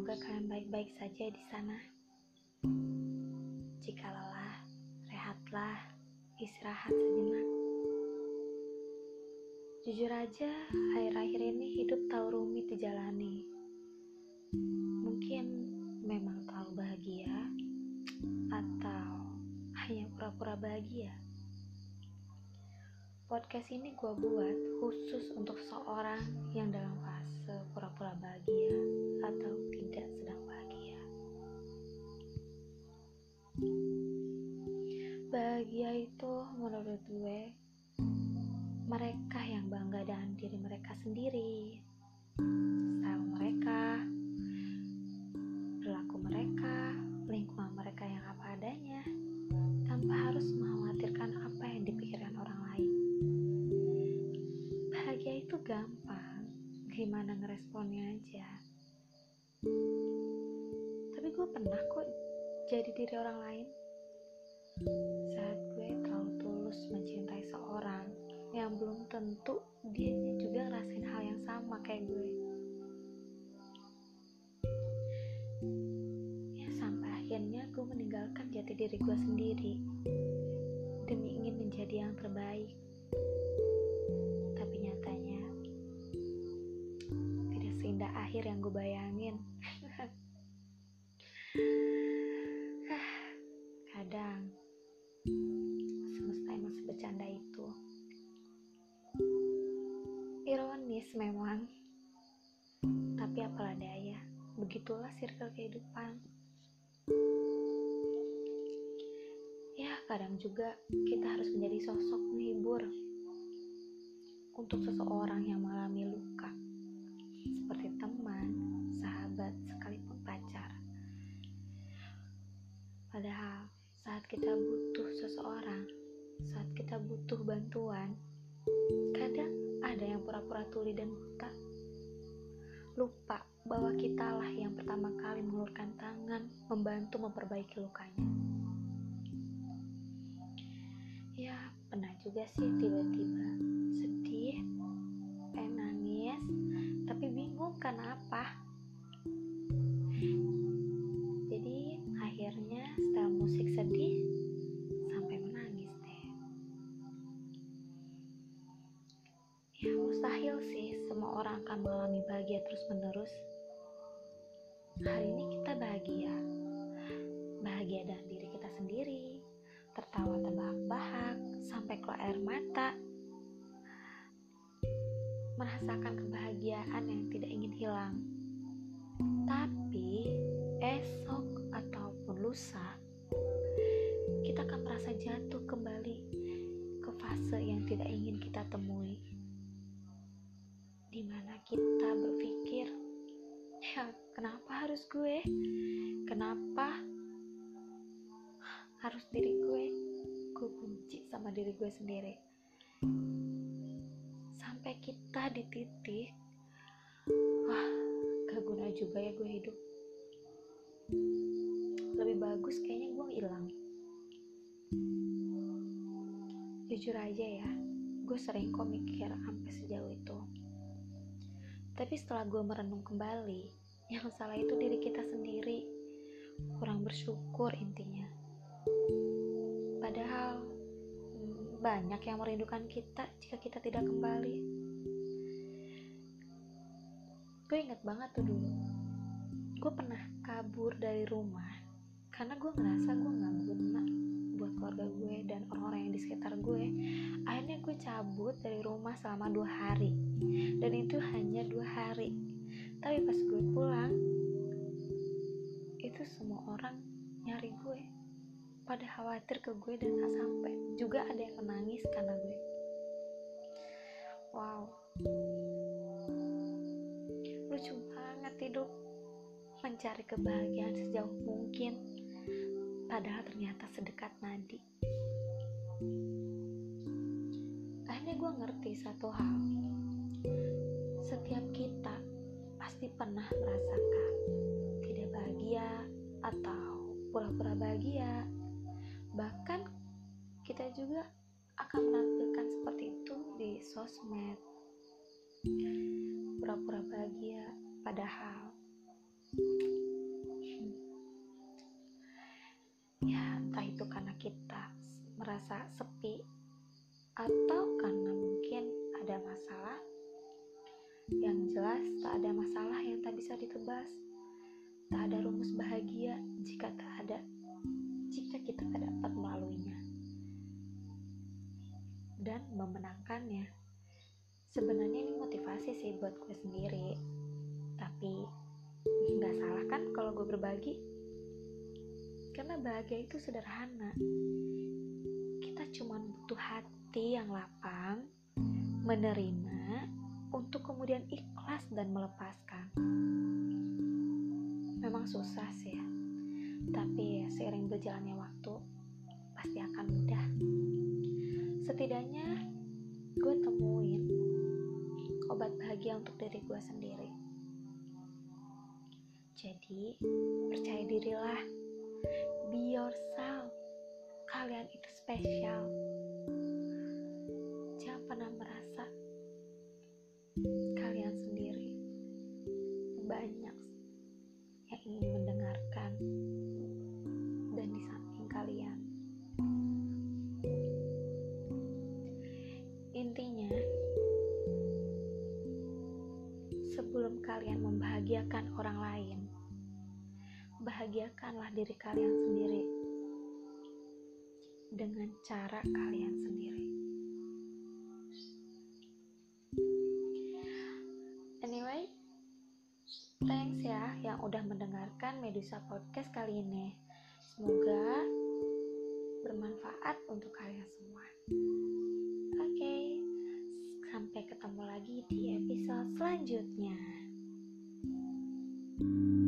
Semoga kalian baik-baik saja di sana. Jika lelah, rehatlah, istirahat sejenak. Jujur aja, akhir-akhir ini hidup tahu rumit dijalani. Mungkin memang terlalu bahagia, atau hanya pura-pura bahagia. Podcast ini gue buat khusus untuk seorang yang dalam fase pura-pura bahagia atau tidak sedang bahagia. Bahagia itu menurut gue mereka yang bangga dengan diri mereka sendiri, style mereka, perilaku mereka, lingkungan mereka yang apa adanya, tanpa harus mengkhawatirkan apa yang dipikirkan orang lain. Bahagia itu gampang, gimana ngeresponnya aja. Gue pernah kok jadi diri orang lain. Saat gue terlalu tulus mencintai seorang yang belum tentu dia juga ngerasain hal yang sama kayak gue. Ya sampai akhirnya gue meninggalkan jati diri gue sendiri demi ingin menjadi yang terbaik. Tapi nyatanya tidak seindah akhir yang gue bayangin. Begitulah circle kehidupan. Ya, kadang juga kita harus menjadi sosok menghibur untuk seseorang yang mengalami luka, seperti teman, sahabat, sekalipun pacar. Padahal saat kita butuh seseorang, saat kita butuh bantuan, kadang ada yang pura-pura tuli dan buta. Lupa bahwa kali mengulurkan tangan membantu memperbaiki lukanya. Ya, pernah juga sih tiba-tiba sedih, pengen nangis, tapi bingung kenapa. Jadi akhirnya setel musik sedih sampai menangis deh. Ya mustahil sih semua orang akan mengalami bahagia terus menerus. Hari ini kita bahagia, bahagia dengan diri kita sendiri, tertawa terbahak-bahak sampai keluar air mata, merasakan kebahagiaan yang tidak ingin hilang. Tapi esok ataupun lusa, kita akan merasa jatuh kembali ke fase yang tidak ingin kita temui. Di mana kita berpikir, ya kenapa harus gue? Kenapa harus diri gue? Gue benci sama diri gue sendiri. Sampai kita di titik, wah gak guna juga ya gue hidup. Lebih bagus kayaknya gue hilang. Jujur aja ya, gue sering kok mikir sampai sejauh itu. Tapi setelah gue merenung kembali, yang salah itu diri kita sendiri. Kurang bersyukur intinya. Padahal hmm, banyak yang merindukan kita jika kita tidak kembali. Gue inget banget tuh dulu. Gue pernah kabur dari rumah karena gue ngerasa gue gak guna buat keluarga gue dan orang-orang yang di sekitar gue. Akhirnya gue cabut dari rumah selama dua hari dan itu hanya dua hari. Tapi pas gue pulang, itu semua orang nyari gue. Pada khawatir ke gue dan gak sampai. Juga ada yang menangis karena gue. Wow. Lucu banget hidup. Mencari kebahagiaan sejauh mungkin. Padahal ternyata sedekat nadi. Akhirnya gue ngerti satu hal. Setiap kita pasti pernah merasakan tidak bahagia atau pura-pura bahagia. Bahkan kita juga akan menampilkan seperti itu di sosmed. Pura-pura bahagia padahal. Ya entah itu karena kita merasa sepi atau karena mungkin ada masalah. Yang jelas tak ada masalah ditebas tak ada rumus bahagia jika tak ada jika kita tak dapat melaluinya. Dan memenangkannya. Sebenarnya ini motivasi sih buat gue sendiri. Tapi nggak salah kan kalau gue berbagi? Karena bahagia itu sederhana. Kita cuma butuh hati yang lapang, menerima, dan melepaskan. Memang susah sih, ya, tapi seiring berjalannya waktu, pasti akan mudah. Setidaknya gue temuin obat bahagia untuk diri gue sendiri. Jadi, percaya dirilah Be yourself. Kalian itu spesial. Kalian membahagiakan orang lain, bahagiakanlah diri kalian sendiri dengan cara kalian sendiri. Anyway, thanks ya yang udah mendengarkan Medusa Podcast kali ini. Semoga bermanfaat untuk kalian semua. Oke, okay, sampai ketemu lagi di episode selanjutnya. thank you